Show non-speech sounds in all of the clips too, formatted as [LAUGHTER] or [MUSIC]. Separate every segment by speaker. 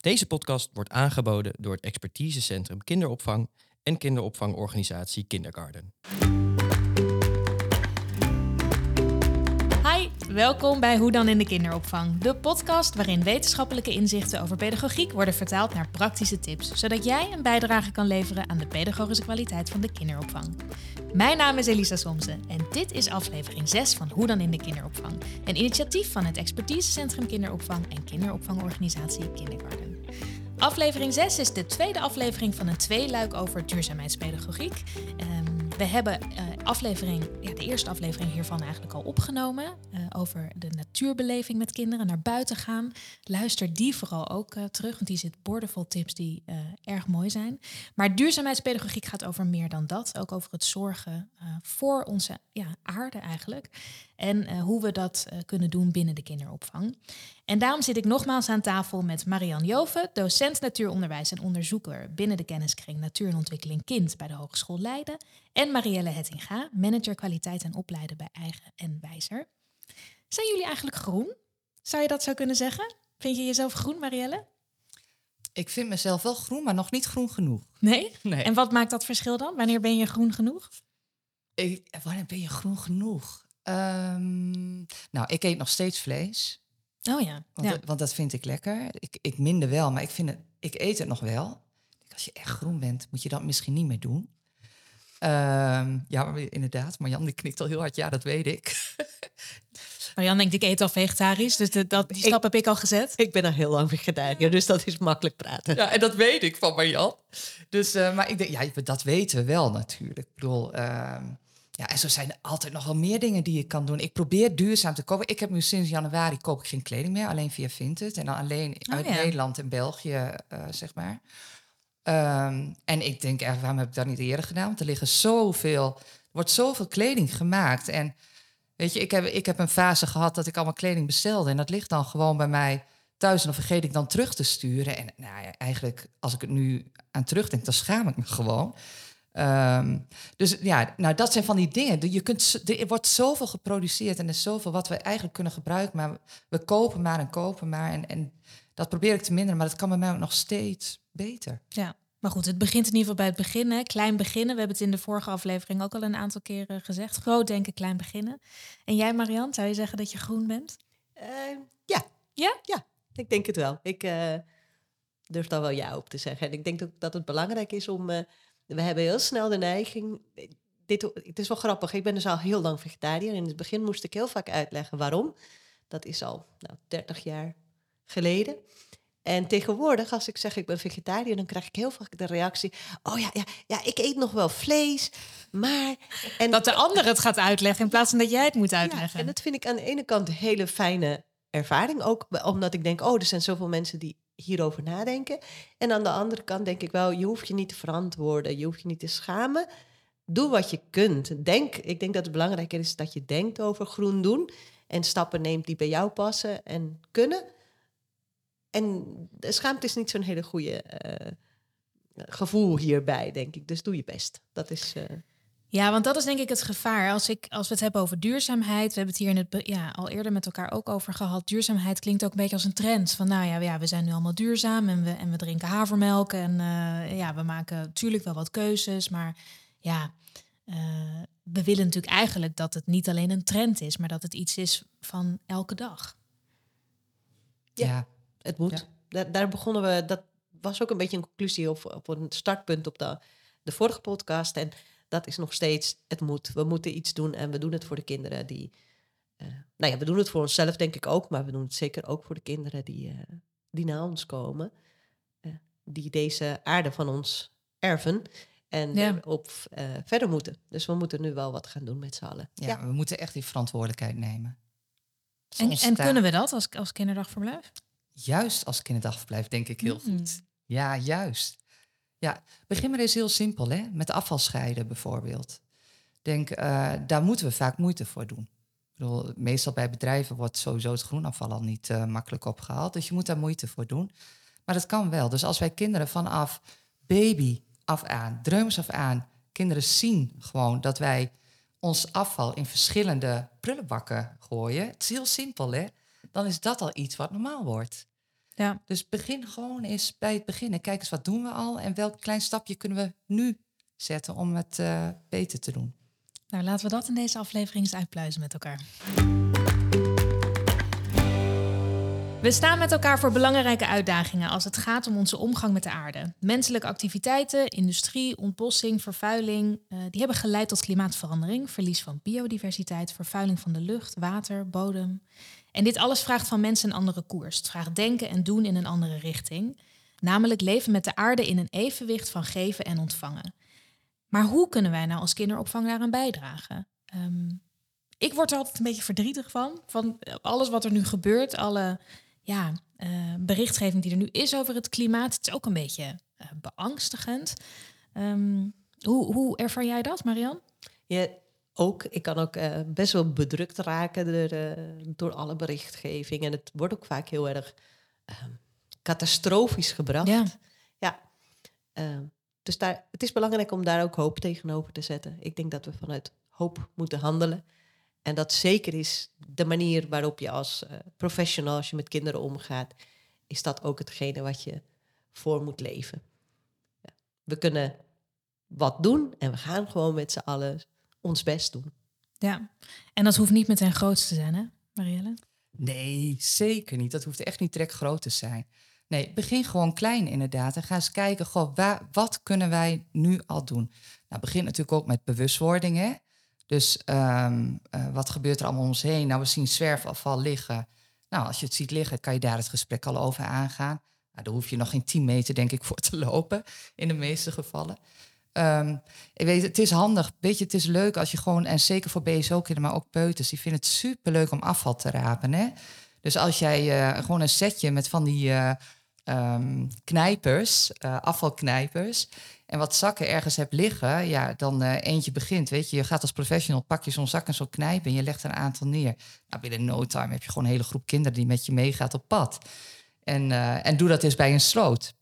Speaker 1: Deze podcast wordt aangeboden door het expertisecentrum kinderopvang en kinderopvangorganisatie Kindergarten.
Speaker 2: Welkom bij Hoe dan in de kinderopvang. De podcast waarin wetenschappelijke inzichten over pedagogiek worden vertaald naar praktische tips, zodat jij een bijdrage kan leveren aan de pedagogische kwaliteit van de kinderopvang. Mijn naam is Elisa Somsen en dit is aflevering 6 van Hoe dan in de kinderopvang. Een initiatief van het expertisecentrum kinderopvang en kinderopvangorganisatie Kindergarten. Aflevering 6 is de tweede aflevering van een tweeluik over duurzaamheidspedagogiek. Ehm, we hebben uh, aflevering, ja, de eerste aflevering hiervan eigenlijk al opgenomen. Uh, over de natuurbeleving met kinderen, naar buiten gaan. Luister die vooral ook uh, terug, want die zit boordevol tips die erg mooi zijn. Maar duurzaamheidspedagogiek gaat over meer dan dat. Ook over het zorgen voor onze ja, aarde eigenlijk. En hoe we dat kunnen doen binnen de kinderopvang. En daarom zit ik nogmaals aan tafel met Marianne Joven, docent natuuronderwijs en onderzoeker binnen de kenniskring Natuur en Ontwikkeling Kind bij de Hogeschool Leiden. En Marielle Hettinga, manager kwaliteit en opleiden bij Eigen en Wijzer. Zijn jullie eigenlijk groen? Zou je dat zo kunnen zeggen? Vind je jezelf groen, Marielle?
Speaker 3: Ik vind mezelf wel groen, maar nog niet groen genoeg.
Speaker 2: Nee?
Speaker 3: nee.
Speaker 2: En wat maakt dat verschil dan? Wanneer ben je groen genoeg?
Speaker 3: Ik, wanneer ben je groen genoeg? Um, nou, ik eet nog steeds vlees.
Speaker 2: Oh ja.
Speaker 3: Want,
Speaker 2: ja.
Speaker 3: Dat, want dat vind ik lekker. Ik, ik minder wel, maar ik, vind het, ik eet het nog wel. Als je echt groen bent, moet je dat misschien niet meer doen. Um, ja, inderdaad. Marjan die knikt al heel hard. Ja, dat weet ik. [LAUGHS]
Speaker 2: Marjan denkt, ik eet al vegetarisch. Dus de, dat, die stap ik, heb ik al gezet.
Speaker 4: Ik ben al heel lang vegetariër, dus dat is makkelijk praten.
Speaker 3: Ja, en dat weet ik van Marjan. Dus, uh, maar ik denk, ja, dat weten we wel natuurlijk. Ik bedoel, uh, ja, en zo zijn er altijd nog wel meer dingen die je kan doen. Ik probeer duurzaam te kopen. Ik heb nu sinds januari koop ik geen kleding meer, alleen via Vinted. En dan alleen uit
Speaker 2: oh, ja.
Speaker 3: Nederland en België, uh, zeg maar. Um, en ik denk echt, waarom heb ik dat niet eerder gedaan? Want er liggen zoveel, er wordt zoveel kleding gemaakt. En weet je, ik heb, ik heb een fase gehad dat ik allemaal kleding bestelde. En dat ligt dan gewoon bij mij thuis. En dan vergeet ik dan terug te sturen. En nou ja, eigenlijk, als ik het nu aan terugdenk, dan schaam ik me gewoon. Um, dus ja, nou dat zijn van die dingen. Je kunt, er wordt zoveel geproduceerd en er is zoveel wat we eigenlijk kunnen gebruiken. Maar we kopen maar en kopen maar. En, en dat probeer ik te minderen, maar dat kan bij mij ook nog steeds beter.
Speaker 2: Ja, maar goed, het begint in ieder geval bij het begin. Hè? Klein beginnen. We hebben het in de vorige aflevering ook al een aantal keren gezegd. Groot denken, klein beginnen. En jij, Marian, zou je zeggen dat je groen bent?
Speaker 4: Uh, ja.
Speaker 2: Ja?
Speaker 4: Ja, ik denk het wel. Ik uh, durf daar wel ja op te zeggen. En ik denk ook dat het belangrijk is om... Uh, we hebben heel snel de neiging... Dit, het is wel grappig, ik ben dus al heel lang vegetariër. In het begin moest ik heel vaak uitleggen waarom. Dat is al nou, 30 jaar geleden. En tegenwoordig, als ik zeg ik ben vegetariër, dan krijg ik heel vaak de reactie: Oh ja, ja, ja ik eet nog wel vlees, maar.
Speaker 2: En dat de ander het gaat uitleggen in plaats van dat jij het moet uitleggen.
Speaker 4: Ja, en dat vind ik aan de ene kant een hele fijne ervaring. Ook omdat ik denk: Oh, er zijn zoveel mensen die hierover nadenken. En aan de andere kant denk ik wel: Je hoeft je niet te verantwoorden, je hoeft je niet te schamen. Doe wat je kunt. Denk, ik denk dat het belangrijker is dat je denkt over groen doen en stappen neemt die bij jou passen en kunnen. En schaamte is niet zo'n hele goede uh, gevoel hierbij, denk ik. Dus doe je best. Dat is. Uh...
Speaker 2: Ja, want dat is denk ik het gevaar. Als, ik, als we het hebben over duurzaamheid, we hebben het hier in het, ja, al eerder met elkaar ook over gehad. Duurzaamheid klinkt ook een beetje als een trend. Van nou ja, ja we zijn nu allemaal duurzaam en we, en we drinken havermelk. En uh, ja, we maken natuurlijk wel wat keuzes. Maar ja, we willen natuurlijk eigenlijk dat het niet alleen een trend is, maar dat het iets is van elke dag.
Speaker 3: Ja. ja.
Speaker 4: Het moet. Ja. Daar, daar, begonnen we, dat was ook een beetje een conclusie op, op een startpunt op de, de vorige podcast. En dat is nog steeds, het moet. We moeten iets doen en we doen het voor de kinderen die... Uh, nou ja, we doen het voor onszelf denk ik ook, maar we doen het zeker ook voor de kinderen die, uh, die naar ons komen. Uh, die deze aarde van ons erven en ja. op verder moeten. Dus we moeten nu wel wat gaan doen met z'n allen.
Speaker 3: Ja, ja, we moeten echt die verantwoordelijkheid nemen.
Speaker 2: En, en kunnen we dat als, als kinderdagverblijf?
Speaker 3: Juist als kinderdagverblijf, denk ik heel mm. goed. Ja, juist. Ja, begin maar eens heel simpel, hè? met afval scheiden bijvoorbeeld. Denk, uh, daar moeten we vaak moeite voor doen. Ik bedoel, meestal bij bedrijven wordt sowieso het groenafval al niet uh, makkelijk opgehaald. Dus je moet daar moeite voor doen. Maar dat kan wel. Dus als wij kinderen vanaf baby af aan, dreumers af aan, kinderen zien gewoon dat wij ons afval in verschillende prullenbakken gooien. Het is heel simpel, hè? Dan is dat al iets wat normaal wordt.
Speaker 2: Ja.
Speaker 3: Dus begin gewoon eens bij het begin. Kijk eens, wat doen we al? En welk klein stapje kunnen we nu zetten om het uh, beter te doen?
Speaker 2: Nou, laten we dat in deze aflevering eens uitpluizen met elkaar. We staan met elkaar voor belangrijke uitdagingen als het gaat om onze omgang met de aarde. Menselijke activiteiten, industrie, ontbossing, vervuiling, uh, die hebben geleid tot klimaatverandering, verlies van biodiversiteit, vervuiling van de lucht, water, bodem. En dit alles vraagt van mensen een andere koers. Het vraagt denken en doen in een andere richting. Namelijk leven met de aarde in een evenwicht van geven en ontvangen. Maar hoe kunnen wij nou als kinderopvang daaraan bijdragen? Um, ik word er altijd een beetje verdrietig van. Van alles wat er nu gebeurt, alle ja, uh, berichtgeving die er nu is over het klimaat. Het is ook een beetje uh, beangstigend. Um, hoe, hoe ervaar jij dat, Marian?
Speaker 4: Ook. Ik kan ook uh, best wel bedrukt raken door, door alle berichtgeving. En het wordt ook vaak heel erg ehm, catastrofisch gebracht.
Speaker 2: Ja.
Speaker 4: ja. Ehm, dus daar, het is belangrijk om daar ook hoop tegenover te zetten. Ik denk dat we vanuit hoop moeten handelen. En dat zeker is de manier waarop je als uh, professional, als je met kinderen omgaat, is dat ook hetgene wat je voor moet leven. Ja. We kunnen wat doen en we gaan gewoon met z'n allen ons best doen.
Speaker 2: Ja, en dat hoeft niet meteen groot te zijn, hè, Marielle?
Speaker 3: Nee, zeker niet. Dat hoeft echt niet direct groot te zijn. Nee, begin gewoon klein inderdaad. En ga eens kijken, goh, waar, wat kunnen wij nu al doen? Nou, begin natuurlijk ook met bewustwording. Hè? Dus um, uh, wat gebeurt er allemaal om ons heen? Nou, we zien zwerfafval liggen. Nou, als je het ziet liggen, kan je daar het gesprek al over aangaan. Nou, daar hoef je nog geen 10 meter, denk ik, voor te lopen, in de meeste gevallen. Um, ik weet, het is handig. Weet je, het is leuk als je gewoon, en zeker voor BSO-kinderen, maar ook peuters, die vinden het superleuk om afval te rapen. Hè? Dus als jij uh, gewoon een setje met van die uh, um, knijpers, afvalknijpers, en wat zakken ergens hebt liggen, ja, dan eentje begint. Weet je, je gaat als professional, pak je zo'n zak en zo knijpen en je legt er een aantal neer. Nou, binnen no time heb je gewoon een hele groep kinderen die met je meegaat op pad. En, en doe dat eens bij een sloot.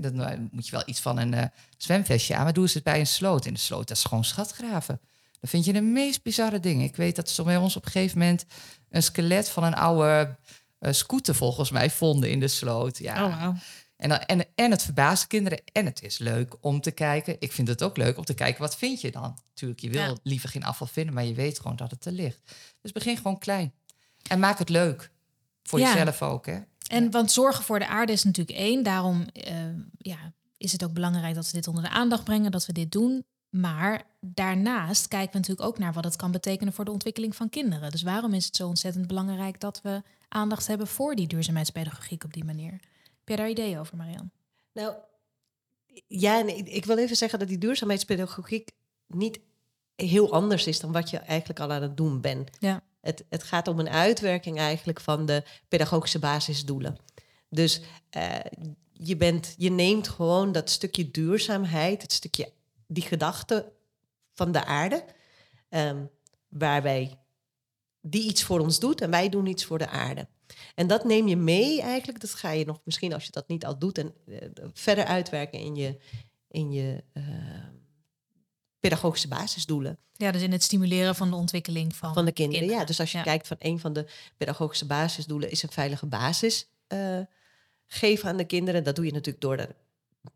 Speaker 3: Dan uh, moet je wel iets van een zwemvestje aan, maar doe eens het bij een sloot. In de sloot, dat is gewoon schatgraven. Dan vind je de meest bizarre dingen. Ik weet dat ze bij ons op een gegeven moment een skelet van een oude scooter volgens mij vonden in de sloot. Ja.
Speaker 2: Oh, wow.
Speaker 3: En, dan, en, en het verbaast kinderen. En het is leuk om te kijken. Ik vind het ook leuk om te kijken, wat vind je dan? Natuurlijk, je wil
Speaker 2: Ja.
Speaker 3: liever geen afval vinden, maar je weet gewoon dat het er ligt. Dus begin gewoon klein. En maak het leuk. Voor
Speaker 2: Ja.
Speaker 3: jezelf ook, hè?
Speaker 2: En want zorgen voor de aarde is natuurlijk één. Daarom eh, ja, is het ook belangrijk dat we dit onder de aandacht brengen, dat we dit doen. Maar daarnaast kijken we natuurlijk ook naar wat het kan betekenen voor de ontwikkeling van kinderen. Dus waarom is het zo ontzettend belangrijk dat we aandacht hebben voor die duurzaamheidspedagogiek op die manier? Heb jij daar ideeën over, Marian?
Speaker 4: Nou, ja, en ik, ik wil even zeggen dat die duurzaamheidspedagogiek niet heel anders is dan wat je eigenlijk al aan het doen bent.
Speaker 2: Ja.
Speaker 4: Het, het gaat om een uitwerking eigenlijk van de pedagogische basisdoelen. Dus eh, je, bent, je neemt gewoon dat stukje duurzaamheid, het stukje die gedachte van de aarde, ehm, waarbij die iets voor ons doet en wij doen iets voor de aarde. En dat neem je mee eigenlijk. Dat ga je nog misschien als je dat niet al doet en eh, verder uitwerken in je, in je eh, pedagogische basisdoelen
Speaker 2: Ja, dus in het stimuleren van de ontwikkeling van,
Speaker 4: van de kinderen. Ja, dus als je
Speaker 2: Ja.
Speaker 4: kijkt van een van de pedagogische basisdoelen is een veilige basis eh, geven aan de kinderen. Dat doe je natuurlijk door er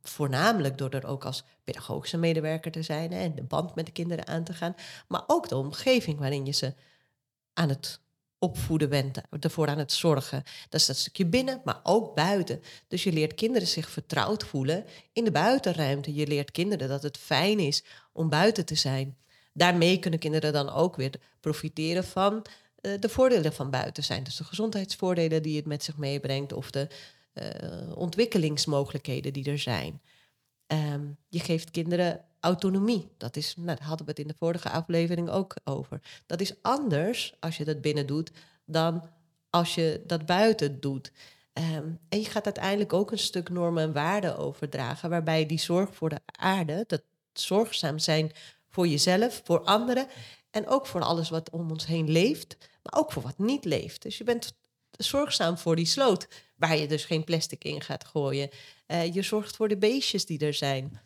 Speaker 4: voornamelijk door er ook als pedagogische medewerker te zijn hè, en de band met de kinderen aan te gaan, maar ook de omgeving waarin je ze aan het opvoeden bent, ervoor aan het zorgen. Dat is dat stukje binnen, maar ook buiten. Dus je leert kinderen zich vertrouwd voelen in de buitenruimte. Je leert kinderen dat het fijn is om buiten te zijn. Daarmee kunnen kinderen dan ook weer profiteren van eh, de voordelen van buiten zijn. Dus de gezondheidsvoordelen die het met zich meebrengt of de eh, ontwikkelingsmogelijkheden die er zijn. Ehm, je geeft kinderen autonomie. Dat is, nou, daar hadden we het in de vorige aflevering ook over. Dat is anders als je dat binnen doet dan als je dat buiten doet. Ehm, en je gaat uiteindelijk ook een stuk normen en waarden overdragen, waarbij die zorg voor de aarde, dat zorgzaam zijn voor jezelf, voor anderen en ook voor alles wat om ons heen leeft, maar ook voor wat niet leeft. Dus je bent zorgzaam voor die sloot, waar je dus geen plastic in gaat gooien. Eh, je zorgt voor de beestjes die er zijn.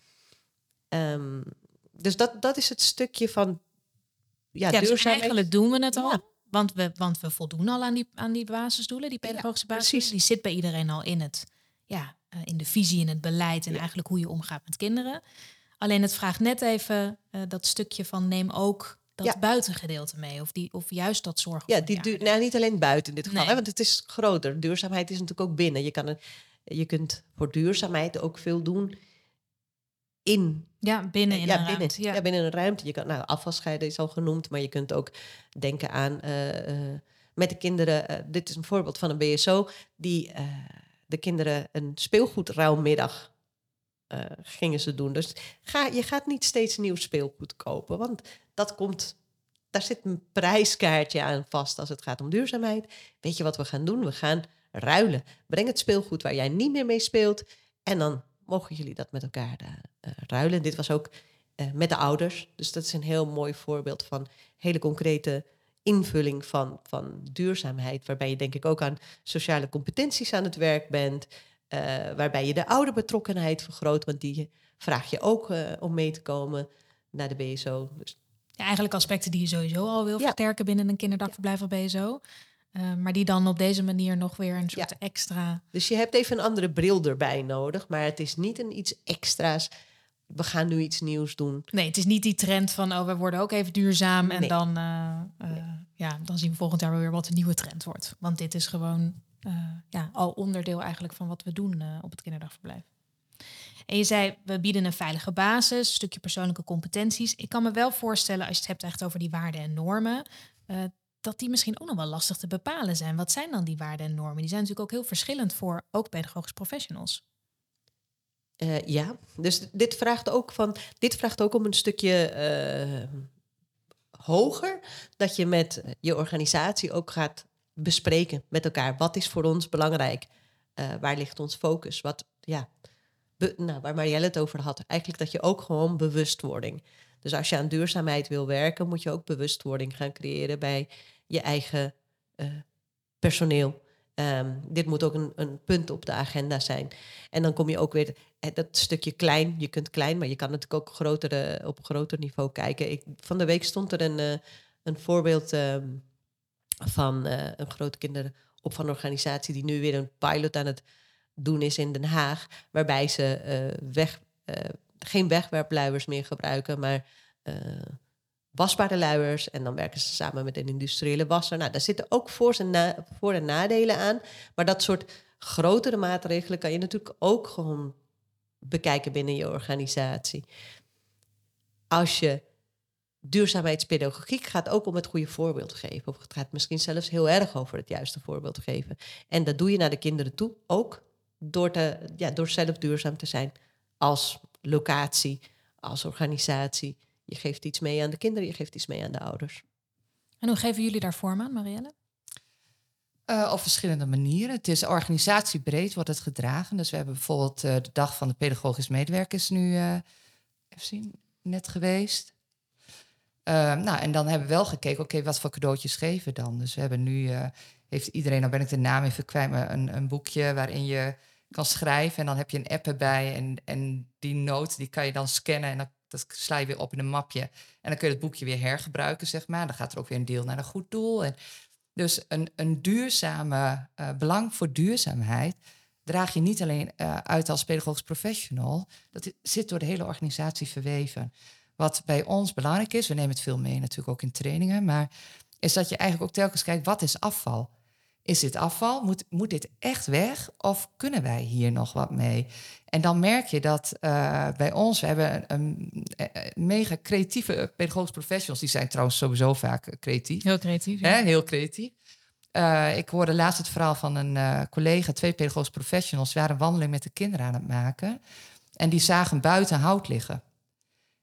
Speaker 4: Ehm, dus dat, dat is het stukje van ja,
Speaker 2: Ja, dus
Speaker 4: duurzaamheid.
Speaker 2: eigenlijk doen we het al.
Speaker 4: Ja.
Speaker 2: Want we, want we voldoen al aan die, aan die basisdoelen, die pedagogische
Speaker 4: precies.
Speaker 2: basisdoelen. Die zit bij iedereen al in het, ja, eh, in de visie, in het beleid en eigenlijk hoe je omgaat met kinderen. Alleen het vraagt net even eh, dat stukje van neem ook dat buitengedeelte mee. Of, die, of juist dat zorgen
Speaker 4: Ja, die duur, nou, niet alleen buiten in dit geval,
Speaker 2: Nee.
Speaker 4: hè, want het is groter. Duurzaamheid is natuurlijk ook binnen. Je, kan het, je kunt voor duurzaamheid ook veel doen in
Speaker 2: Ja, binnen in
Speaker 4: ja,
Speaker 2: een
Speaker 4: binnen,
Speaker 2: ruimte.
Speaker 4: ja.
Speaker 2: Ja.
Speaker 4: binnen een ruimte. Je kan, nou, afvalscheiden is al genoemd, maar je kunt ook denken aan eh, eh, met de kinderen. eh, dit is een voorbeeld van een BSO die eh, de kinderen een speelgoedruimmiddag eh, gingen ze doen. Dus ga, je gaat niet steeds nieuw speelgoed kopen, want dat komt. Daar zit een prijskaartje aan vast als het gaat om duurzaamheid. Weet je wat we gaan doen? We gaan ruilen. Breng het speelgoed waar jij niet meer mee speelt. En dan mogen jullie dat met elkaar eh, eh, ruilen. Dit was ook eh, met de ouders. Dus dat is een heel mooi voorbeeld van hele concrete invulling van, van duurzaamheid. Waarbij je denk ik ook aan sociale competenties aan het werk bent. waarbij je de ouderbetrokkenheid vergroot. Want die vraag je ook om mee te komen naar de BSO. Dus
Speaker 2: Ja, eigenlijk aspecten die je sowieso al wil
Speaker 4: Ja.
Speaker 2: versterken binnen een kinderdagverblijf of BSO. Eh, maar die dan op deze manier nog weer een soort extra...
Speaker 4: Dus je hebt even een andere bril erbij nodig. Maar het is niet een iets extra's. We gaan nu iets nieuws doen.
Speaker 2: Nee, het is niet die trend van, oh, we worden ook even duurzaam. En
Speaker 4: Nee.
Speaker 2: dan, eh, eh, ja, dan zien we volgend jaar wel weer wat de nieuwe trend wordt. Want dit is gewoon ja, al onderdeel eigenlijk van wat we doen op het kinderdagverblijf. En je zei, we bieden een veilige basis, een stukje persoonlijke competenties. Ik kan me wel voorstellen, als je het hebt echt over die waarden en normen, dat die misschien ook nog wel lastig te bepalen zijn. Wat zijn dan die waarden en normen? Die zijn natuurlijk ook heel verschillend voor ook pedagogisch professionals.
Speaker 4: Eh, ja, dus dit vraagt ook van. Dit vraagt ook om een stukje eh, hoger. Dat je met je organisatie ook gaat bespreken met elkaar. Wat is voor ons belangrijk? Eh, waar ligt ons focus? Wat, ja, nou, waar Marielle het over had. Eigenlijk dat je ook gewoon bewustwording. Dus als je aan duurzaamheid wil werken, moet je ook bewustwording gaan creëren bij je eigen eh, personeel. Ehm, dit moet ook een, een punt op de agenda zijn. En dan kom je ook weer eh, dat stukje klein. Je kunt klein, maar je kan natuurlijk ook grotere, op groter niveau kijken. Ik, van de week stond er een, eh, een voorbeeld ehm, van een grote kinderopvangorganisatie die nu weer een pilot aan het doen is in Den Haag, waarbij ze weg, geen wegwerpluiers meer gebruiken, maar eh, wasbare luiers. En dan werken ze samen met een industriële wasser. Nou, daar zitten ook voor- en, voor- en nadelen aan. Maar dat soort grotere maatregelen kan je natuurlijk ook gewoon bekijken binnen je organisatie. Als je duurzaamheidspedagogiek gaat ook om het goede voorbeeld geven. Of het gaat misschien zelfs heel erg over het juiste voorbeeld geven. En dat doe je naar de kinderen toe, ook door, te, ja, door zelf duurzaam te zijn als locatie, als organisatie. Je geeft iets mee aan de kinderen, je geeft iets mee aan de ouders.
Speaker 2: En hoe geven jullie daar vorm aan, Marielle?
Speaker 3: Eh, op verschillende manieren. Het is organisatiebreed wordt het gedragen. Dus we hebben bijvoorbeeld eh, de dag van de pedagogisch medewerkers nu eh, even zien, net geweest. Eh, nou, en dan hebben we wel gekeken, oké, wat voor cadeautjes geven we dan? Dus we hebben nu, eh, heeft iedereen, nou ben ik de naam even kwijt, maar een, een boekje waarin je kan schrijven. En dan heb je een app erbij en, en die noot, die kan je dan scannen en dan dat sla je weer op in een mapje. En dan kun je het boekje weer hergebruiken, zeg maar. Dan gaat er ook weer een deel naar een goed doel. En dus een, een duurzame eh, belang voor duurzaamheid draag je niet alleen eh, uit als pedagogisch professional. Dat zit door de hele organisatie verweven. Wat bij ons belangrijk is, we nemen het veel mee natuurlijk ook in trainingen, maar is dat je eigenlijk ook telkens kijkt, wat is afval? Is dit afval? Moet, moet dit echt weg? Of kunnen wij hier nog wat mee? En dan merk je dat eh, bij ons, we hebben een, een, eh, mega creatieve pedagogisch professionals. Die zijn trouwens sowieso vaak eh, creatief.
Speaker 2: Heel creatief.
Speaker 3: Hè, heel creatief. Ik hoorde laatst het verhaal van een collega, twee pedagogisch professionals, waren een wandeling met de kinderen aan het maken. En die zagen buiten hout liggen.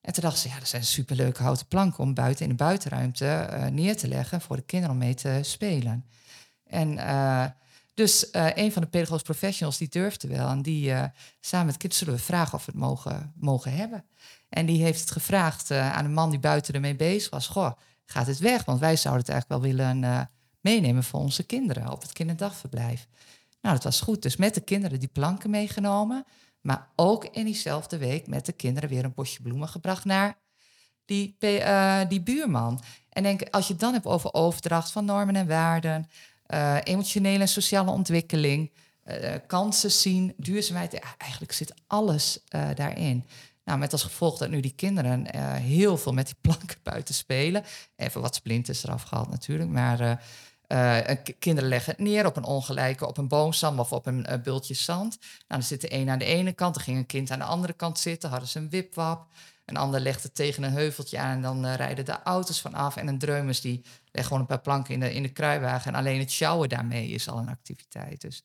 Speaker 3: En toen dachten ze, ja, dat zijn superleuke houten planken om buiten in de buitenruimte neer te leggen voor de kinderen om mee te spelen. En eh, dus eh, een van de pedagogisch professionals die durfde wel. En die eh, samen met kids zullen we vragen of we het mogen, mogen hebben. En die heeft het gevraagd aan een man die buiten ermee bezig was. Goh, gaat het weg? Want wij zouden het eigenlijk wel willen meenemen voor onze kinderen op het kinderdagverblijf. Nou, dat was goed. Dus met de kinderen die planken meegenomen. Maar ook in diezelfde week met de kinderen weer een bosje bloemen gebracht naar die, die buurman. En denk, als je het dan hebt over overdracht van normen en waarden, uh, emotionele en sociale ontwikkeling, uh, kansen zien, duurzaamheid, eigenlijk zit alles uh, daarin. Nou, met als gevolg dat nu die kinderen heel veel met die [LAUGHS] planken buiten spelen. Even wat splinters eraf gehaald natuurlijk, maar kinderen leggen het neer op een ongelijke, op een boomstam of op een bultje zand. Nou, dan zit de een aan de ene kant, dan ging een kind aan de andere kant zitten, hadden ze een wipwap. Een ander legt het tegen een heuveltje aan en dan uh, rijden de auto's vanaf. En een dreumers die legt gewoon een paar planken in de, in de kruiwagen. En alleen het sjouwen daarmee is al een activiteit. Dus,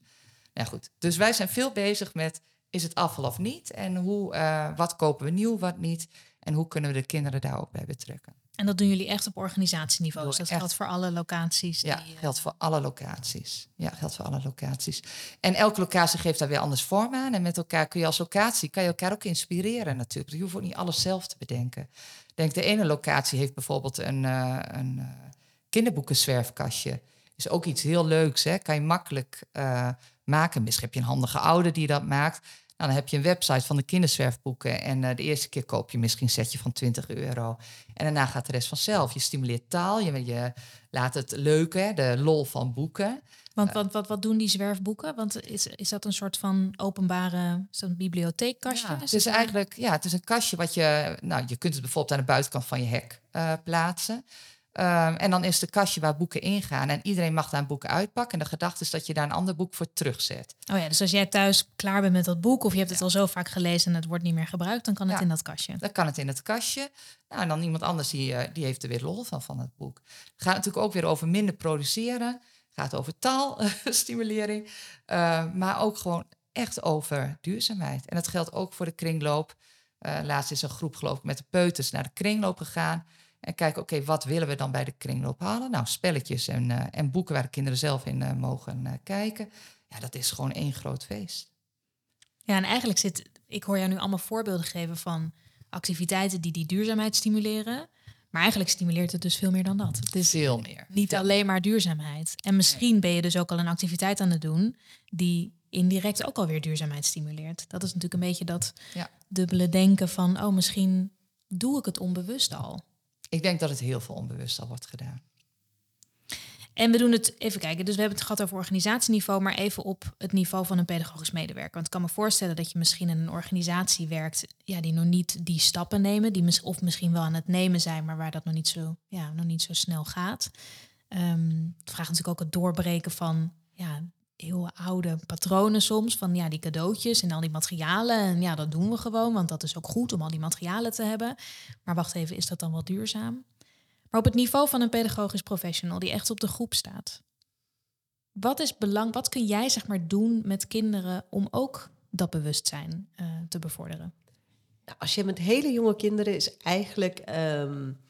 Speaker 3: ja, goed. dus wij zijn veel bezig met, is het afval of niet? En hoe, uh, wat kopen we nieuw, wat niet? En hoe kunnen we de kinderen daar ook bij betrekken?
Speaker 2: En dat doen jullie echt op organisatieniveau. Dus dat
Speaker 3: echt.
Speaker 2: geldt voor alle locaties.
Speaker 3: Ja,
Speaker 2: die, uh...
Speaker 3: geldt voor alle locaties. Ja, geldt voor alle locaties. En elke locatie geeft daar weer anders vorm aan. En met elkaar kun je als locatie kan je elkaar ook inspireren natuurlijk. Je hoeft ook niet alles zelf te bedenken. Denk de ene locatie heeft bijvoorbeeld een, uh, een uh, kinderboekenzwerfkastje. Is ook iets heel leuks. Hè? Kan je makkelijk maken. Misschien heb je een handige ouder die dat maakt. Nou, dan heb je een website van de kinderzwerfboeken. En uh, de eerste keer koop je misschien een setje van 20 euro. En daarna gaat de rest vanzelf. Je stimuleert taal, je, je laat het leuk, hè, de lol van boeken.
Speaker 2: Want wat, wat, wat doen die zwerfboeken? Want is, is dat een soort van openbare zo'n bibliotheekkastje?
Speaker 3: Ja, het is eigenlijk ja, het is een kastje wat je. Nou, je kunt het bijvoorbeeld aan de buitenkant van je hek uh, plaatsen. Um, en dan is het kastje waar boeken ingaan. En iedereen mag daar een boek uitpakken. En de gedachte is dat je daar een ander boek voor terugzet.
Speaker 2: Oh ja, dus als jij thuis klaar bent met dat boek... of je hebt het al zo vaak gelezen en het wordt niet meer gebruikt... dan kan het
Speaker 3: Ja.
Speaker 2: in dat kastje.
Speaker 3: Dan kan het in het kastje. Nou, en dan iemand anders die, eh, die heeft er weer lol van, van het boek. Het gaat natuurlijk ook weer over minder produceren. Het gaat over taalstimulering. Uh, maar ook gewoon echt over duurzaamheid. En dat geldt ook voor de kringloop. Uh, laatst is een groep geloof ik met de peuters naar de kringloop gegaan. En kijken, oké, wat willen we dan bij de kringloop halen? Nou, spelletjes en, uh, en boeken waar de kinderen zelf in uh, mogen uh, kijken. Ja, dat is gewoon één groot feest.
Speaker 2: Ja, en eigenlijk zit... Ik hoor jou nu allemaal voorbeelden geven van activiteiten die die duurzaamheid stimuleren. Maar eigenlijk stimuleert het dus veel meer dan dat. Het is
Speaker 3: veel meer.
Speaker 2: niet
Speaker 3: Ja.
Speaker 2: alleen maar duurzaamheid. En misschien ben je dus ook al een activiteit aan het doen... die indirect ook alweer duurzaamheid stimuleert. Dat is natuurlijk een beetje dat
Speaker 3: Ja.
Speaker 2: dubbele denken van... oh, misschien doe ik het onbewust al.
Speaker 3: Ik denk dat het heel veel onbewust al wordt gedaan.
Speaker 2: En we doen het, even kijken, dus we hebben het gehad over organisatieniveau, maar even op het niveau van een pedagogisch medewerker. Want ik kan me voorstellen dat je misschien in een organisatie werkt, ja, die nog niet die stappen nemen, die of misschien wel aan het nemen zijn, maar waar dat nog niet zo, ja, nog niet zo snel gaat. Ehm, het vraagt natuurlijk ook het doorbreken van ja, heel oude patronen soms, van ja, die cadeautjes en al die materialen. En ja, dat doen we gewoon, want dat is ook goed om al die materialen te hebben. Maar wacht even, is dat dan wel duurzaam? Maar op het niveau van een pedagogisch professional die echt op de groep staat. Wat is belang? Wat kun jij zeg maar doen met kinderen om ook dat bewustzijn uh, te bevorderen?
Speaker 4: Nou, als je met hele jonge kinderen is eigenlijk um,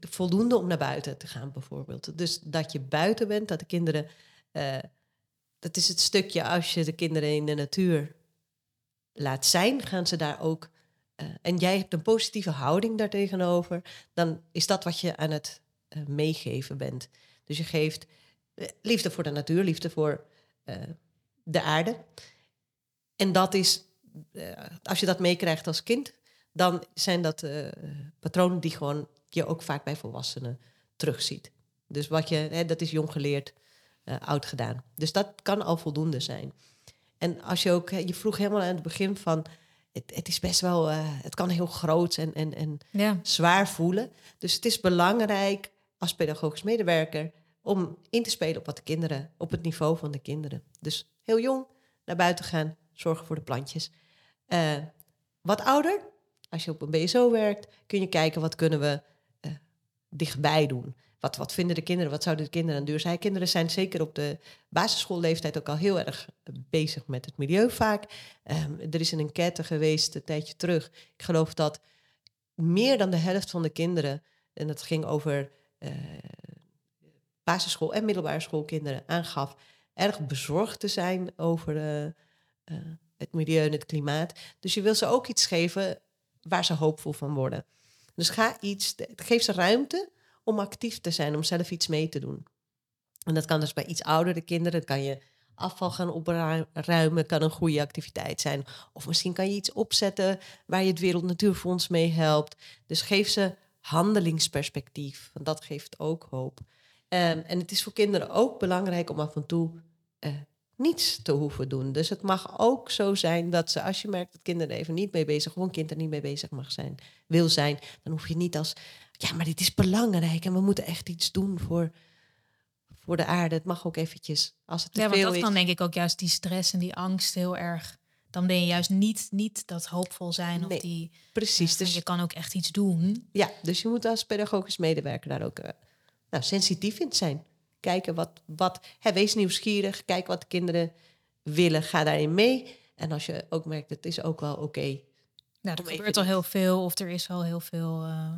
Speaker 4: voldoende om naar buiten te gaan, bijvoorbeeld. Dus dat je buiten bent, dat de kinderen. Uh, dat is het stukje als je de kinderen in de natuur laat zijn, gaan ze daar ook uh, en jij hebt een positieve houding daartegenover, dan is dat wat je aan het uh, meegeven bent. Dus je geeft liefde voor de natuur, liefde voor de aarde. En dat is, als je dat meekrijgt als kind, dan zijn dat patronen die gewoon je ook vaak bij volwassenen terugziet. Dus wat je, hè, dat is jong geleerd, oud gedaan. Dus dat kan al voldoende zijn. En als je ook, je vroeg helemaal aan het begin van het, het, is best wel, uh, het kan heel groot en, en, en
Speaker 2: ja.
Speaker 4: zwaar voelen. Dus het is belangrijk als pedagogisch medewerker om in te spelen op wat de kinderen, op het niveau van de kinderen. Dus heel jong naar buiten gaan, zorgen voor de plantjes. Uh, wat ouder, als je op een BSO werkt, kun je kijken wat kunnen we uh, dichtbij doen. Wat, wat vinden de kinderen, wat zouden de kinderen aan duur zijn? Kinderen zijn zeker op de basisschoolleeftijd ook al heel erg bezig met het milieu vaak. Um, er is een enquête geweest een tijdje terug. Ik geloof dat meer dan de helft van de kinderen, en dat ging over uh, basisschool- en middelbare schoolkinderen, aangaf erg bezorgd te zijn over uh, het milieu en het klimaat. Dus je wil ze ook iets geven waar ze hoopvol van worden. Dus ga iets, geef ze ruimte om actief te zijn, om zelf iets mee te doen. En dat kan dus bij iets oudere kinderen, dan kan je afval gaan opruimen, kan een goede activiteit zijn. Of misschien kan je iets opzetten waar je het Wereld Natuurfonds mee helpt. Dus geef ze handelingsperspectief. Want dat geeft ook hoop. Ehm, en het is voor kinderen ook belangrijk om af en toe eh, niets te hoeven doen. Dus het mag ook zo zijn dat ze, als je merkt dat kinderen er even niet mee bezig, een kind er niet mee bezig mag zijn, wil zijn, dan hoef je niet als, ja, maar dit is belangrijk en we moeten echt iets doen voor, voor de aarde. Het mag ook eventjes, als het te
Speaker 2: Ja, want dat
Speaker 4: is.
Speaker 2: kan denk ik ook juist die stress en die angst heel erg. Dan ben je juist niet, niet dat hoopvol zijn of die.
Speaker 4: Precies,
Speaker 2: eh,
Speaker 4: dus
Speaker 2: je kan ook echt iets doen.
Speaker 4: Ja, dus je moet als pedagogisch medewerker daar ook eh, nou, sensitief in zijn. Kijken wat, wat hè, wees nieuwsgierig, kijk wat de kinderen willen, ga daarin mee. En als je ook merkt, het is ook wel oké.
Speaker 2: Nou, er gebeurt al heel veel of er is al heel veel. eh.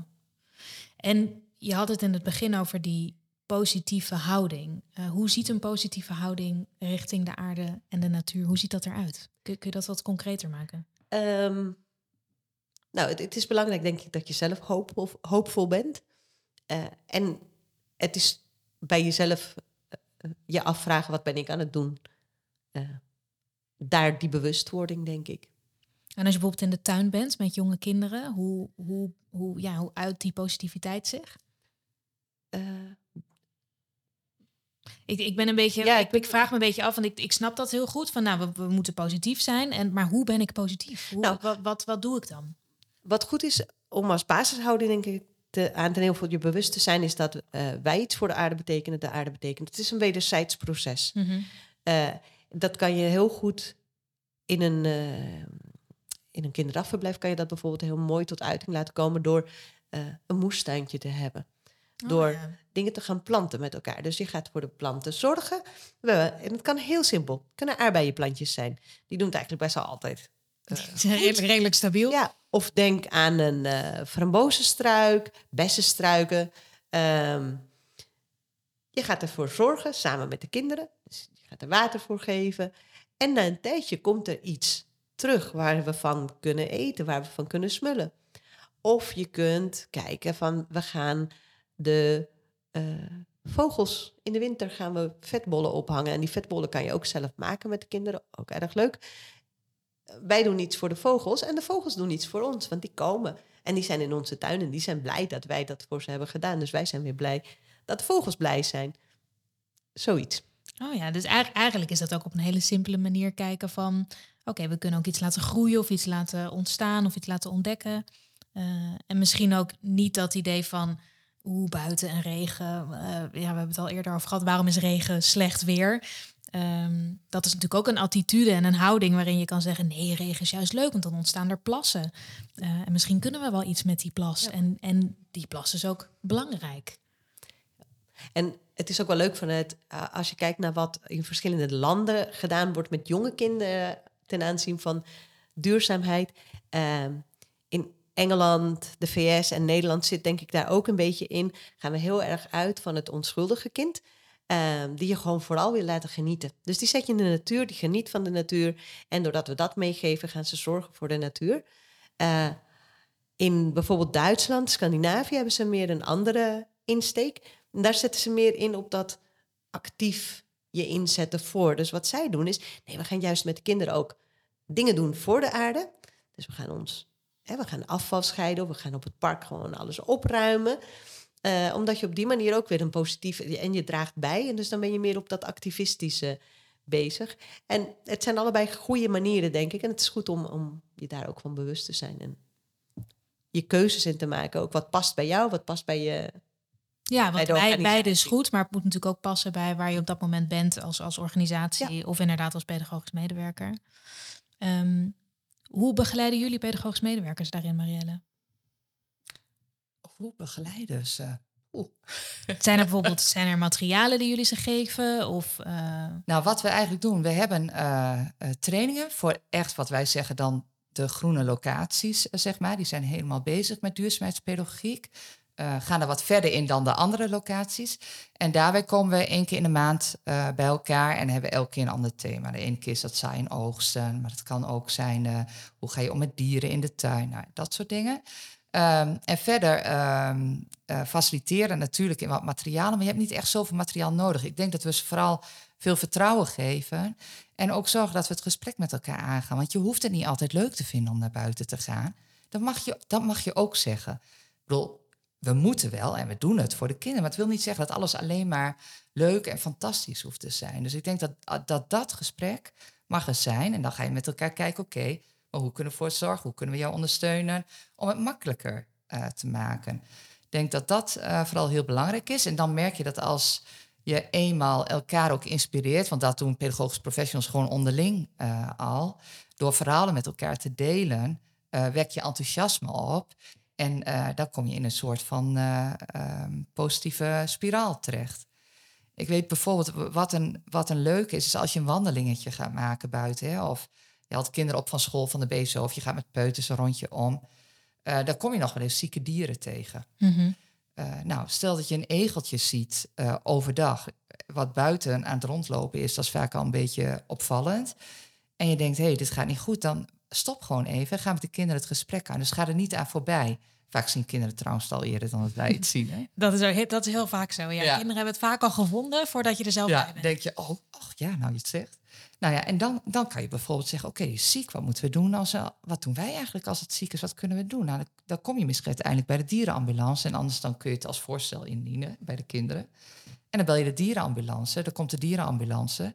Speaker 2: En je had het in het begin over die positieve houding. Eh, hoe ziet een positieve houding richting de aarde en de natuur? Hoe ziet dat eruit? Kun, kun je dat wat concreter maken?
Speaker 4: Ehm, nou, het, is belangrijk, denk ik, dat je zelf hoopvol, hoopvol bent. Eh, en het is bij jezelf eh, je afvragen, wat ben ik aan het doen? Daar die bewustwording, denk ik.
Speaker 2: En als je bijvoorbeeld in de tuin bent met jonge kinderen, hoe, hoe, hoe, ja, hoe uit die positiviteit zich?
Speaker 4: Eh,
Speaker 2: Ik, ik ben een beetje,
Speaker 4: Ja,
Speaker 2: ik,
Speaker 4: ik
Speaker 2: vraag me een beetje af, want ik, ik snap dat heel goed. Van nou, we, we moeten positief zijn. En, maar hoe ben ik positief? Hoe,
Speaker 4: Nou.
Speaker 2: wat, wat, wat doe ik dan?
Speaker 4: Wat goed is om als basishouding, denk ik, te, aan ten heel veel je bewust te zijn, is dat eh, wij iets voor de aarde betekenen, de aarde betekent. Het is een wederzijds proces. Eh, dat kan je heel goed in een, in een kinderdagverblijf, kan je dat bijvoorbeeld heel mooi tot uiting laten komen door eh, een moestuintje te hebben. Door
Speaker 2: Oh, ja.
Speaker 4: dingen te gaan planten met elkaar. Dus je gaat voor de planten zorgen. En het kan heel simpel. Het kunnen aardbeienplantjes zijn. Die doen het eigenlijk best wel altijd. [LAUGHS]
Speaker 2: zijn redelijk, redelijk stabiel.
Speaker 4: ja, of denk aan een eh frambozenstruik, bessenstruiken. Ehm, je gaat ervoor zorgen, samen met de kinderen. Dus je gaat er water voor geven. En na een tijdje komt er iets terug waar we van kunnen eten, waar we van kunnen smullen. Of je kunt kijken van, we gaan de eh, vogels in de winter gaan we vetbollen ophangen. En die vetbollen kan je ook zelf maken met de kinderen. Ook erg leuk wij doen iets voor de vogels en de vogels doen iets voor ons, want die komen. En die zijn in onze tuin en die zijn blij dat wij dat voor ze hebben gedaan. Dus wij zijn weer blij dat de vogels blij zijn. Zoiets.
Speaker 2: Oh ja, dus eigenlijk, eigenlijk is dat ook op een hele simpele manier kijken van... oké, we kunnen ook iets laten groeien of iets laten ontstaan of iets laten ontdekken. Eh, en misschien ook niet dat idee van... oeh, buiten en regen. eh, ja, we hebben het al eerder over gehad. Waarom is regen slecht weer? Ehm, dat is natuurlijk ook een attitude en een houding waarin je kan zeggen... nee, regen is juist leuk, want dan ontstaan er plassen. Eh, en misschien kunnen we wel iets met die plas. En, en die plas is ook belangrijk.
Speaker 4: En het is ook wel leuk vanuit, uh, als je kijkt naar wat in verschillende landen gedaan wordt met jonge kinderen ten aanzien van duurzaamheid. Uh, in Engeland, de VS en Nederland zit denk ik daar ook een beetje in. Gaan we heel erg uit van het onschuldige kind. Uh, die je gewoon vooral wil laten genieten. Dus die zet je in de natuur, die geniet van de natuur. En doordat we dat meegeven, gaan ze zorgen voor de natuur. Uh, in bijvoorbeeld Duitsland, Scandinavië hebben ze meer een andere insteek. Daar zetten ze meer in op dat actief je inzetten voor. Dus wat zij doen is, nee, we gaan juist met de kinderen ook dingen doen voor de aarde. Dus we gaan ons, hè, we gaan afval scheiden, we gaan op het park gewoon alles opruimen. Uh, omdat je op die manier ook weer een positieve... En je draagt bij, en dus dan ben je meer op dat activistische bezig. En het zijn allebei goede manieren, denk ik. En het is goed om, om je daar ook van bewust te zijn. En je keuzes in te maken. Ook wat past bij jou, wat past bij je...
Speaker 2: Ja, want bij beide is goed, maar het moet natuurlijk ook passen bij waar je op dat moment bent als, als organisatie ja. of inderdaad als pedagogisch medewerker. Um, hoe begeleiden jullie pedagogisch medewerkers daarin, Marielle?
Speaker 3: Hoe begeleiden ze? Oeh. [LAUGHS]
Speaker 2: Zijn er bijvoorbeeld zijn er materialen die jullie ze geven? Of, uh...
Speaker 3: Nou, wat we eigenlijk doen, we hebben uh, uh, trainingen voor echt wat wij zeggen dan de groene locaties, eh, zeg maar. Die zijn helemaal bezig met duurzaamheidspedagogiek. Uh, gaan er wat verder in dan de andere locaties. En daarbij komen we één keer in de maand uh, bij elkaar en hebben elke keer een ander thema. De ene keer is dat zijn oogsten, maar het kan ook zijn uh, hoe ga je om met dieren in de tuin, nou, dat soort dingen. Um, en verder um, faciliteren natuurlijk in wat materialen, maar je hebt niet echt zoveel materiaal nodig. Ik denk dat we ze vooral veel vertrouwen geven en ook zorgen dat we het gesprek met elkaar aangaan. Want je hoeft het niet altijd leuk te vinden om naar buiten te gaan. Dat mag je, dat mag je ook zeggen. Ik bedoel, we moeten wel en we doen het voor de kinderen. Maar het wil niet zeggen dat alles alleen maar leuk en fantastisch hoeft te zijn. Dus ik denk dat dat, dat gesprek mag zijn. En dan ga je met elkaar kijken, oké, maar hoe kunnen we voor zorgen? Hoe kunnen we jou ondersteunen om het makkelijker uh, te maken? Ik denk dat dat uh, vooral heel belangrijk is. En dan merk je dat als je eenmaal elkaar ook inspireert, want dat doen pedagogische professionals gewoon onderling uh, al, door verhalen met elkaar te delen, wek je enthousiasme op. En dan kom je in een soort van um, positieve spiraal terecht. Ik weet bijvoorbeeld wat een, wat een leuk is, is als je een wandelingetje gaat maken buiten. Hè, of je haalt kinderen op van school van de BSO of je gaat met peuters een rondje om. Uh, dan kom je nog wel eens zieke dieren tegen. Mm nou, stel dat je een egeltje ziet uh, overdag, wat buiten aan het rondlopen is, dat is vaak al een beetje opvallend. En je denkt, hé, hey, dit gaat niet goed, dan stop gewoon even. Ga met de kinderen het gesprek aan. Dus ga er niet aan voorbij. Vaak zien kinderen trouwens al eerder dan dat wij het zien. Hè? [LAUGHS]
Speaker 2: Dat, is heel, dat is heel vaak zo. Ja. ja. Kinderen hebben het vaak al gevonden voordat je er zelf
Speaker 3: ja,
Speaker 2: bij bent.
Speaker 3: denk je, oh, ach ja, nou je het zegt. Nou ja, en dan, dan kan je bijvoorbeeld zeggen, oké, okay, ziek, wat moeten we doen? Als, wat doen wij eigenlijk als het ziek is? Wat kunnen we doen? Nou, dan, dan kom je misschien uiteindelijk bij de dierenambulance. En anders dan kun je het als voorstel indienen bij de kinderen. En dan bel je de dierenambulance. Dan komt de dierenambulance.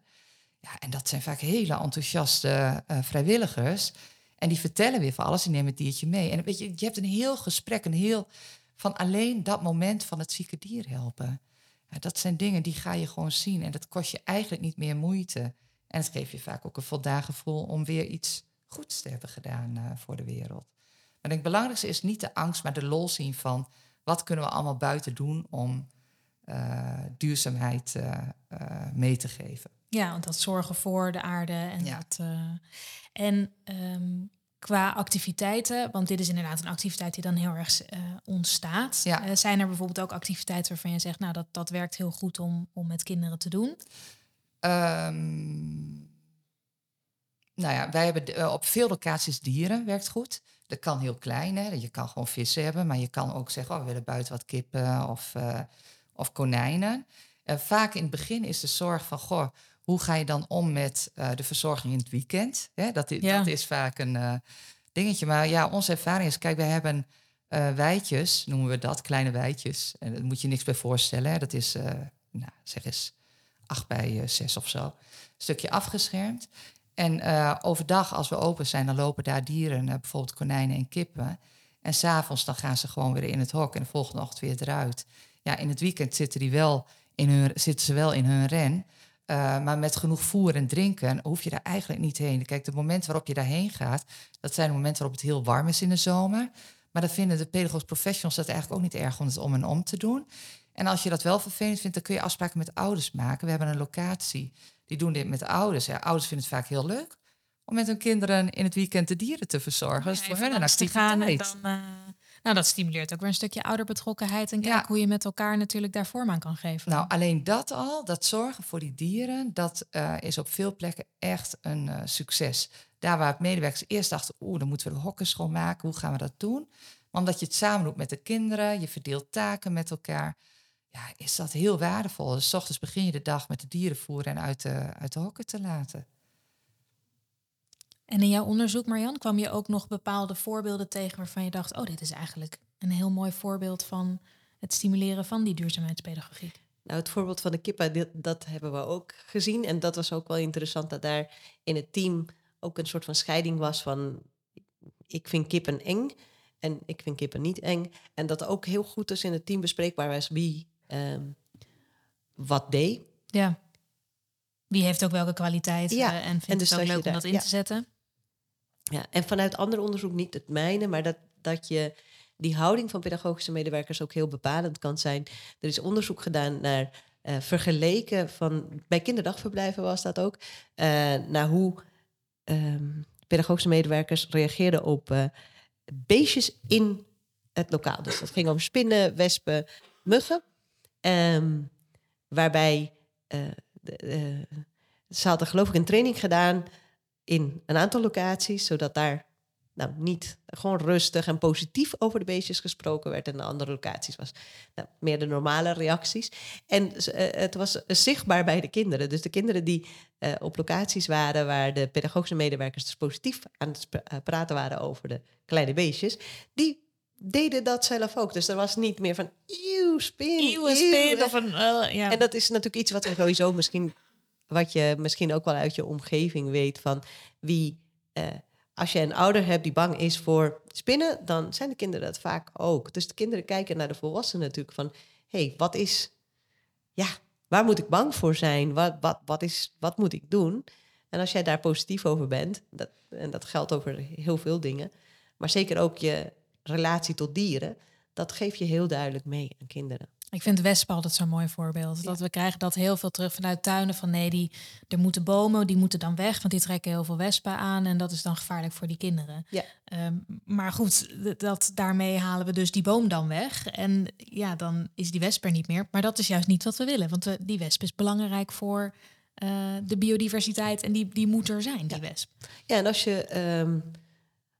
Speaker 3: Ja, en dat zijn vaak hele enthousiaste uh, vrijwilligers. En die vertellen weer van alles, die nemen het diertje mee. En weet je, je hebt een heel gesprek, een heel van alleen dat moment van het zieke dier helpen. Ja, dat zijn dingen die ga je gewoon zien en dat kost je eigenlijk niet meer moeite. En het geeft je vaak ook een voldaan gevoel om weer iets goeds te hebben gedaan uh, voor de wereld. Maar het belangrijkste is niet de angst, maar de lol zien van wat kunnen we allemaal buiten doen om uh, duurzaamheid mee te geven.
Speaker 2: Ja, want dat zorgen voor de aarde en ja. dat. En um, qua activiteiten, want dit is inderdaad een activiteit die dan heel erg uh, ontstaat. Ja. Uh, zijn er bijvoorbeeld ook activiteiten waarvan je zegt, nou dat, dat werkt heel goed om, om met kinderen te doen? Um,
Speaker 3: nou ja, wij hebben op veel locaties dieren, werkt goed. Dat kan heel klein, hè. je kan gewoon vissen hebben, maar je kan ook zeggen, oh, we willen buiten wat kippen of, of konijnen. vaak in het begin is de zorg van, goh, hoe ga je dan om met uh, de verzorging in het weekend? Hè, dat, is, ja. dat is vaak een uh, dingetje. Maar ja, onze ervaring is, kijk, we hebben uh, wijtjes, noemen we dat, kleine wijtjes. En daar moet je niks bij voorstellen. Hè. Dat is, nou, zeg eens, acht bij zes of zo. Een stukje afgeschermd. En overdag, als we open zijn, dan lopen daar dieren, bijvoorbeeld konijnen en kippen. En s'avonds dan gaan ze gewoon weer in het hok en de volgende ochtend weer eruit. Ja, in het weekend zitten, die wel in hun, zitten ze wel in hun ren. Uh, maar met genoeg voer en drinken hoef je daar eigenlijk niet heen. Kijk, de momenten waarop je daarheen gaat, dat zijn de momenten waarop het heel warm is in de zomer. Maar dan vinden de pedagogische professionals dat eigenlijk ook niet erg om het om en om te doen. En als je dat wel vervelend vindt, dan kun je afspraken met ouders maken. We hebben een locatie, die doen dit met ouders. Ja, ouders vinden het vaak heel leuk om met hun kinderen in het weekend de dieren te verzorgen. dat is voor hen een activiteit.
Speaker 2: Dan, uh, nou, dat stimuleert ook weer een stukje ouderbetrokkenheid. En kijk hoe je met elkaar natuurlijk daar vorm aan kan geven.
Speaker 3: Nou, alleen dat al, dat zorgen voor die dieren, dat uh, is op veel plekken echt een uh, succes. Daar waar medewerkers eerst dachten, oeh, dan moeten we de hokken schoonmaken. Hoe gaan we dat doen? Maar omdat je het samen doet met de kinderen, je verdeelt taken met elkaar. Ja, is dat heel waardevol. Dus s ochtends begin je de dag met de dieren voeren en uit de, uit de hokken te laten.
Speaker 2: En in jouw onderzoek, Marjan, kwam je ook nog bepaalde voorbeelden tegen waarvan je dacht, oh, dit is eigenlijk een heel mooi voorbeeld van het stimuleren van die duurzaamheidspedagogiek.
Speaker 4: Nou, het voorbeeld van de kippen, dat hebben we ook gezien. En dat was ook wel interessant dat daar in het team ook een soort van scheiding was van ik vind kippen eng en ik vind kippen niet eng. En dat ook heel goed dus in het team bespreekbaar was wie um, wat deed.
Speaker 2: Ja. Wie heeft ook welke kwaliteit ja. uh, en vindt en dus het ook leuk om dat in ja. te zetten.
Speaker 4: Ja, en vanuit ander onderzoek, niet het mijne, maar dat, dat je die houding van pedagogische medewerkers ook heel bepalend kan zijn. Er is onderzoek gedaan naar uh, vergeleken van, bij kinderdagverblijven was dat ook, uh, naar hoe um, pedagogische medewerkers reageerden op uh, beestjes in het lokaal. Dus dat ging over spinnen, wespen, muggen. Um, waarbij ze hadden geloof ik een training gedaan in een aantal locaties, zodat daar nou, niet gewoon rustig en positief over de beestjes gesproken werd en de andere locaties was nou, meer de normale reacties. En uh, het was zichtbaar bij de kinderen. Dus de kinderen die uh, op locaties waren waar de pedagogische medewerkers dus positief aan het praten waren over de kleine beestjes, die deden dat zelf ook. Dus er was niet meer van, eeuw, spin, eeuw."
Speaker 2: spin of een... eh, ja.
Speaker 4: En dat is natuurlijk iets wat we sowieso misschien, wat je misschien ook wel uit je omgeving weet van wie, eh, als je een ouder hebt die bang is voor spinnen, dan zijn de kinderen dat vaak ook. Dus de kinderen kijken naar de volwassenen natuurlijk van, hey, wat is, ja, waar moet ik bang voor zijn? Wat, wat, wat, is, wat moet ik doen? En als jij daar positief over bent, dat, en dat geldt over heel veel dingen, maar zeker ook je relatie tot dieren, dat geef je heel duidelijk mee aan kinderen.
Speaker 2: Ik vind wespen altijd zo'n mooi voorbeeld. Dat we krijgen dat heel veel terug vanuit tuinen. Van nee, die, er moeten bomen, die moeten dan weg. Want die trekken heel veel wespen aan. En dat is dan gevaarlijk voor die kinderen.
Speaker 4: Ja.
Speaker 2: Ehm, maar goed, dat, daarmee halen we dus die boom dan weg. En ja, dan is die wesp er niet meer. Maar dat is juist niet wat we willen. Want we- die wesp is belangrijk voor eh, de biodiversiteit. En die, die moet er zijn, die wesp.
Speaker 4: Ja, en als je, ehm,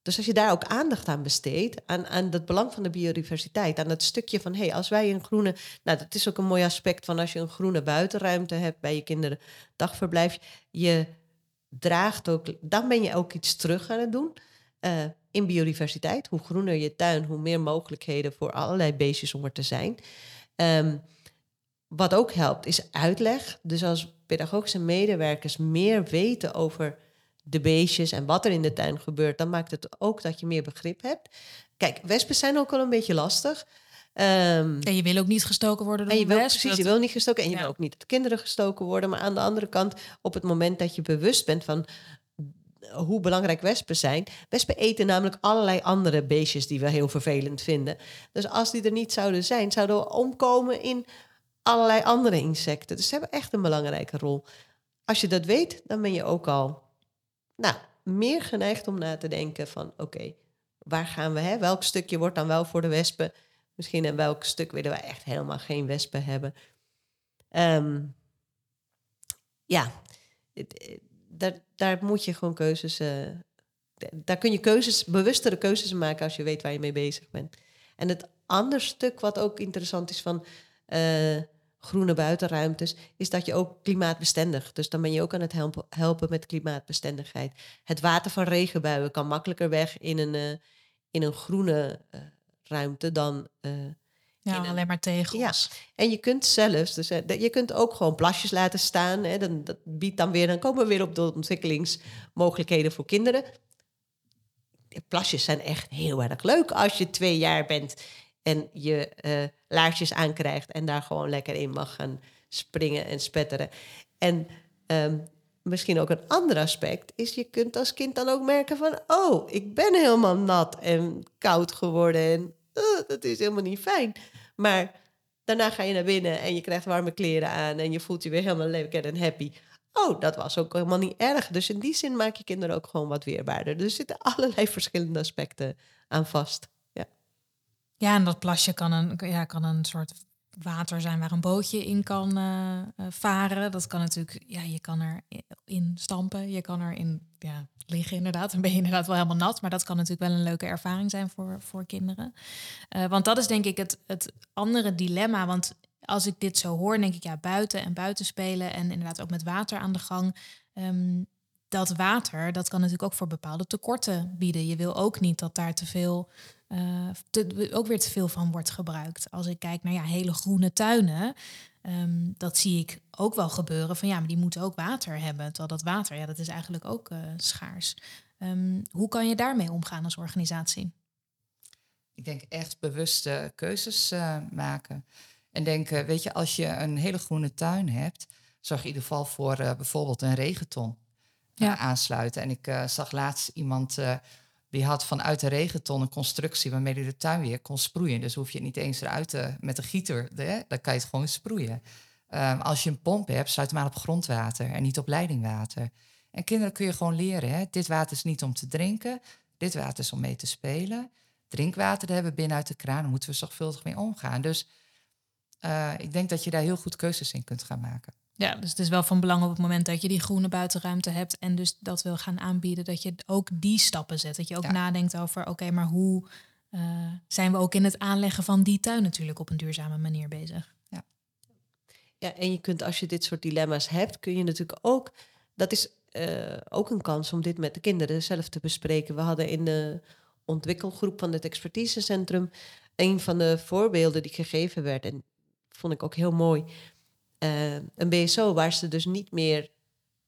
Speaker 4: dus als je daar ook aandacht aan besteedt, aan, aan het belang van de biodiversiteit, aan dat stukje van, hé, hey, als wij een groene, nou, dat is ook een mooi aspect van als je een groene buitenruimte hebt bij je kinderen dagverblijf, je draagt ook, dan ben je ook iets terug aan het doen eh, in biodiversiteit. Hoe groener je tuin, hoe meer mogelijkheden voor allerlei beestjes om er te zijn. Ehm, wat ook helpt, is uitleg. Dus als pedagogische medewerkers meer weten over de beestjes en wat er in de tuin gebeurt, dan maakt het ook dat je meer begrip hebt. Kijk, wespen zijn ook wel een beetje lastig. Ehm,
Speaker 2: En je wil ook niet gestoken worden door
Speaker 4: en je wil, precies,
Speaker 2: Dat-
Speaker 4: je wil niet gestoken en je
Speaker 2: Ja.
Speaker 4: wil ook niet dat kinderen gestoken worden. Maar aan de andere kant, op het moment dat je bewust bent van hoe belangrijk wespen zijn. Wespen eten namelijk allerlei andere beestjes die we heel vervelend vinden. Dus als die er niet zouden zijn, zouden we omkomen in allerlei andere insecten. Dus ze hebben echt een belangrijke rol. Als je dat weet, dan ben je ook al nou, meer geneigd om na te denken van oké, waar gaan we? Hè? Welk stukje wordt dan wel voor de wespen? Misschien en welk stuk willen wij echt helemaal geen wespen hebben? Ehm, ja, eh, daar, daar moet je gewoon keuzes. eh, daar kun je keuzes, bewustere keuzes maken als je weet waar je mee bezig bent. En het andere stuk wat ook interessant is van eh, groene buitenruimtes, is dat je ook klimaatbestendig. Dus dan ben je ook aan het helpen, helpen met klimaatbestendigheid. Het water van regenbuien kan makkelijker weg in een, eh, in een groene eh, ruimte dan. eh,
Speaker 2: ja,
Speaker 4: in een-
Speaker 2: alleen maar tegels.
Speaker 4: en je kunt zelfs, dus je kunt ook gewoon plasjes laten staan. Hè, dan, dat biedt dan weer, dan komen we weer op de ontwikkelingsmogelijkheden voor kinderen. De Plasjes zijn echt heel erg leuk als je twee jaar bent en je eh, laarsjes aankrijgt en daar gewoon lekker in mag gaan springen en spetteren. En ehm, misschien ook een ander aspect is, je kunt als kind dan ook merken van, oh, ik ben helemaal nat en koud geworden en eh, dat is helemaal niet fijn. Maar daarna ga je naar binnen en je krijgt warme kleren aan en je voelt je weer helemaal lekker en happy. Oh, dat was ook helemaal niet erg. Dus in die zin maak je kinderen ook gewoon wat weerbaarder. Dus er zitten [LAUGHS] allerlei verschillende aspecten aan vast. Ja.
Speaker 2: En dat plasje kan een, ja, kan een soort water zijn waar een bootje in kan eh, eh, varen. Dat kan natuurlijk, ja, je kan erin stampen, je kan erin ja, liggen inderdaad. Dan ben je inderdaad wel helemaal nat, maar dat kan natuurlijk wel een leuke ervaring zijn voor, voor kinderen. Eh, want dat is denk ik het, het andere dilemma. Want als ik dit zo hoor, denk ik ja, buiten en buiten spelen en inderdaad ook met water aan de gang. Ehm, dat water, dat kan natuurlijk ook voor bepaalde tekorten bieden. Je wil ook niet dat daar te veel eh, te- ook weer te veel van wordt gebruikt. Als ik kijk naar ja, hele groene tuinen, ehm, dat zie ik ook wel gebeuren. Van ja, maar die moeten ook water hebben. Terwijl dat water, ja, dat is eigenlijk ook eh, schaars. Ehm, hoe kan je daarmee omgaan als organisatie?
Speaker 3: Ik denk echt bewuste keuzes eh, maken. En denken, weet je, als je een hele groene tuin hebt, zorg in ieder geval voor bijvoorbeeld een regenton
Speaker 2: Ja.
Speaker 3: aansluiten. En ik zag laatst iemand die had vanuit de regenton een constructie waarmee hij de tuin weer kon sproeien. Dus hoef je het niet eens eruit te, met een gieter, dan kan je het gewoon sproeien. Ehm, als je een pomp hebt, sluit hem aan op grondwater en niet op leidingwater. En kinderen kun je gewoon leren, hè, dit water is niet om te drinken, dit water is om mee te spelen. Drinkwater dat hebben we binnenuit de kraan, daar moeten we zorgvuldig mee omgaan. Dus eh, ik denk dat je daar heel goed keuzes in kunt gaan maken.
Speaker 2: Ja, dus het is wel van belang op het moment dat je die groene buitenruimte hebt en dus dat wil gaan aanbieden, dat je ook die stappen zet. Dat je ook
Speaker 3: Ja.
Speaker 2: nadenkt over, oké, maar hoe eh, zijn we ook in het aanleggen van die tuin natuurlijk op een duurzame manier bezig?
Speaker 4: Ja, en je kunt als je dit soort dilemma's hebt, kun je natuurlijk ook. Dat is eh, ook een kans om dit met de kinderen zelf te bespreken. We hadden in de ontwikkelgroep van het expertisecentrum. Een van de voorbeelden die gegeven werd, en vond ik ook heel mooi, uh, een BSO waar ze dus niet meer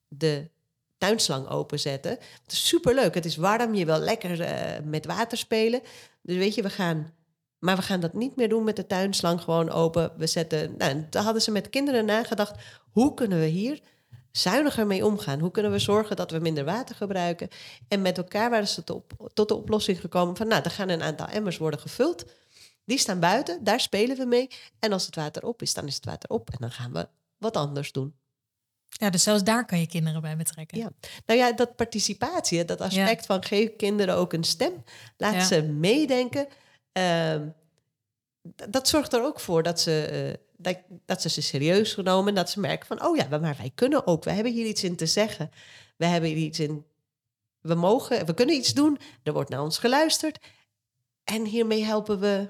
Speaker 4: de tuinslang openzetten. Het is superleuk. Het is warm. Je wil lekker uh, met water spelen. Dus weet je, we gaan. Maar we gaan dat niet meer doen met de tuinslang gewoon open. We zetten. Nou, daar hadden ze met kinderen nagedacht. Hoe kunnen we hier zuiniger mee omgaan? Hoe kunnen we zorgen dat we minder water gebruiken? En met elkaar waren ze tot, tot de oplossing gekomen van, nou, er gaan een aantal emmers worden gevuld. Die staan buiten, daar spelen we mee. En als het water op is, dan is het water op. En dan gaan we wat anders doen.
Speaker 2: Ja, dus zelfs daar kan je kinderen bij betrekken.
Speaker 4: Ja, nou ja, dat participatie, dat aspect van geef kinderen ook een stem, laat ze meedenken. Uh, dat zorgt er ook voor dat ze, uh, dat, dat, ze ze serieus genomen, dat ze merken van, oh ja, maar wij kunnen ook, we hebben hier iets in te zeggen. We hebben hier iets in, we mogen, we kunnen iets doen, er wordt naar ons geluisterd. En hiermee helpen we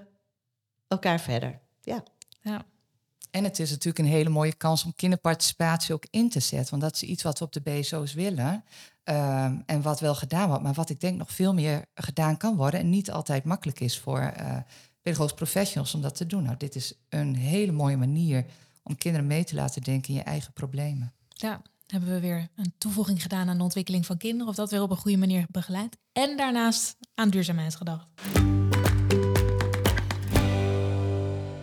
Speaker 4: elkaar verder. Ja.
Speaker 2: ja.
Speaker 3: En het is natuurlijk een hele mooie kans om kinderparticipatie ook in te zetten. Want dat is iets wat we op de BSO's willen. Ehm, en wat wel gedaan wordt, maar wat ik denk nog veel meer gedaan kan worden. En niet altijd makkelijk is voor uh, pedagogisch professionals om dat te doen. Nou, dit is een hele mooie manier om kinderen mee te laten denken in je eigen problemen.
Speaker 2: Ja, hebben we weer een toevoeging gedaan aan de ontwikkeling van kinderen. Of dat weer op een goede manier begeleid. En daarnaast aan duurzaamheid gedacht.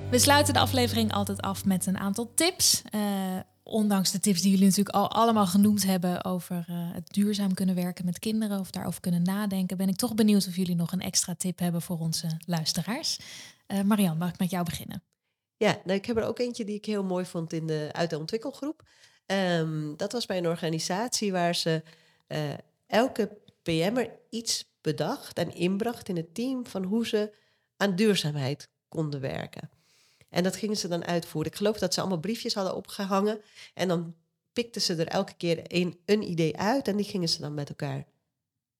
Speaker 2: We sluiten de aflevering altijd af met een aantal tips. Uh, ondanks de tips die jullie natuurlijk al allemaal genoemd hebben over uh, het duurzaam kunnen werken met kinderen of daarover kunnen nadenken, ben ik toch benieuwd of jullie nog een extra tip hebben voor onze luisteraars. Uh, Marian, mag ik met jou beginnen?
Speaker 4: Ja, nou, ik heb er ook eentje die ik heel mooi vond in de, uit de ontwikkelgroep. Um, dat was bij een organisatie waar ze elke PM'er iets bedacht en inbracht in het team van hoe ze aan duurzaamheid konden werken. En dat gingen ze dan uitvoeren. Ik geloof dat ze allemaal briefjes hadden opgehangen. En dan pikten ze er elke keer een, een idee uit. En die gingen ze dan met elkaar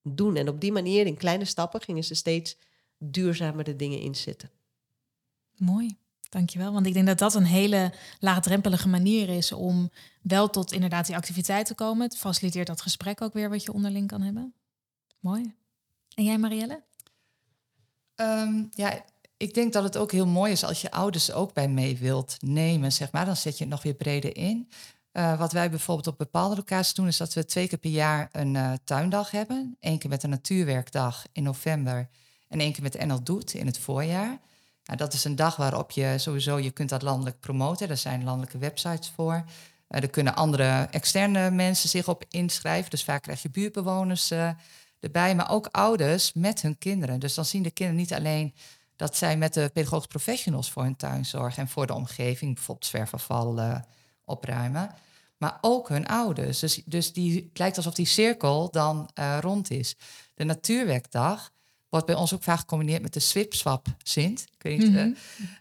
Speaker 4: doen. En op die manier, in kleine stappen, gingen ze steeds duurzamer de dingen inzetten.
Speaker 2: Mooi. Dankjewel. Want ik denk dat dat een hele laagdrempelige manier is om wel tot inderdaad die activiteit te komen. Het faciliteert dat gesprek ook weer wat je onderling kan hebben. Mooi. En jij, Marielle?
Speaker 3: Um, ja, ik denk dat het ook heel mooi is als je ouders ook bij mee wilt nemen, zeg maar. Dan zet je het nog weer breder in. Uh, wat wij bijvoorbeeld op bepaalde locaties doen, is dat we twee keer per jaar een uh, tuindag hebben. Eén keer met een natuurwerkdag in november en één keer met NL Doet in het voorjaar. Nou, dat is een dag waarop je sowieso, je kunt dat landelijk promoten. Er zijn landelijke websites voor. Uh, er kunnen andere externe mensen zich op inschrijven. Dus vaak krijg je buurtbewoners erbij, maar ook ouders met hun kinderen. Dus dan zien de kinderen niet alleen dat zij met de pedagogisch professionals voor hun tuin zorgen en voor de omgeving, bijvoorbeeld zwerfafval uh, opruimen. Maar ook hun ouders. Dus, dus die, het lijkt alsof die cirkel dan uh, rond is. De Natuurwerkdag wordt bij ons ook vaak gecombineerd met de Swipswap Sint. Ik weet niet, mm -hmm.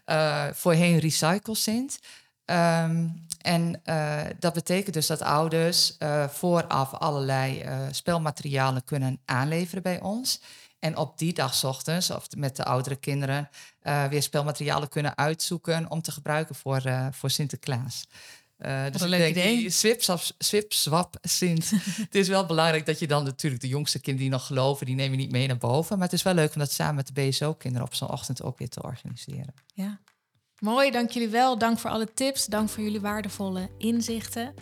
Speaker 3: uh, voorheen Recycle Sint. Um, en uh, dat betekent dus dat ouders uh, vooraf allerlei spelmaterialen kunnen aanleveren bij ons. En op die dag ochtends, of met de oudere kinderen, uh, weer spelmaterialen kunnen uitzoeken om te gebruiken voor, uh, voor Sinterklaas.
Speaker 2: Uh, dus een leuk idee.
Speaker 3: Swip, swip, swap, Sint. [LAUGHS] het is wel belangrijk dat je dan natuurlijk de jongste kinderen die nog geloven, die neem je niet mee naar boven. Maar het is wel leuk om dat samen met de BSO-kinderen op zo'n ochtend ook weer te organiseren.
Speaker 2: Ja, mooi. Dank jullie wel. Dank voor alle tips. Dank voor jullie waardevolle inzichten.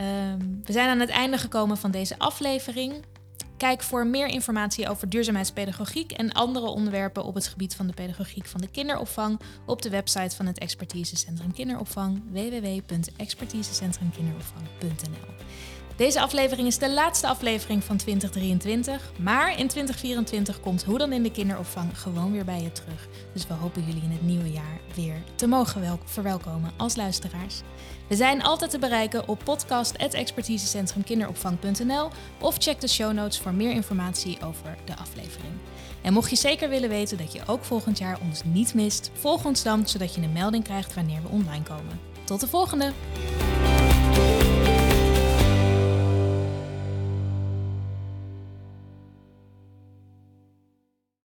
Speaker 2: Um, we zijn aan het einde gekomen van deze aflevering. Kijk voor meer informatie over duurzaamheidspedagogiek en andere onderwerpen op het gebied van de pedagogiek van de kinderopvang op de website van het Expertisecentrum Kinderopvang www.expertisecentrumkinderopvang.nl. Deze aflevering is de laatste aflevering van 2023, maar in 2024 komt Hoe dan in de kinderopvang gewoon weer bij je terug. Dus we hopen jullie in het nieuwe jaar weer te mogen verwelkomen als luisteraars. We zijn altijd te bereiken op podcast.expertisecentrumkinderopvang.nl of check de show notes voor meer informatie over de aflevering. En mocht je zeker willen weten dat je ook volgend jaar ons niet mist, volg ons dan zodat je een melding krijgt wanneer we online komen. Tot de volgende!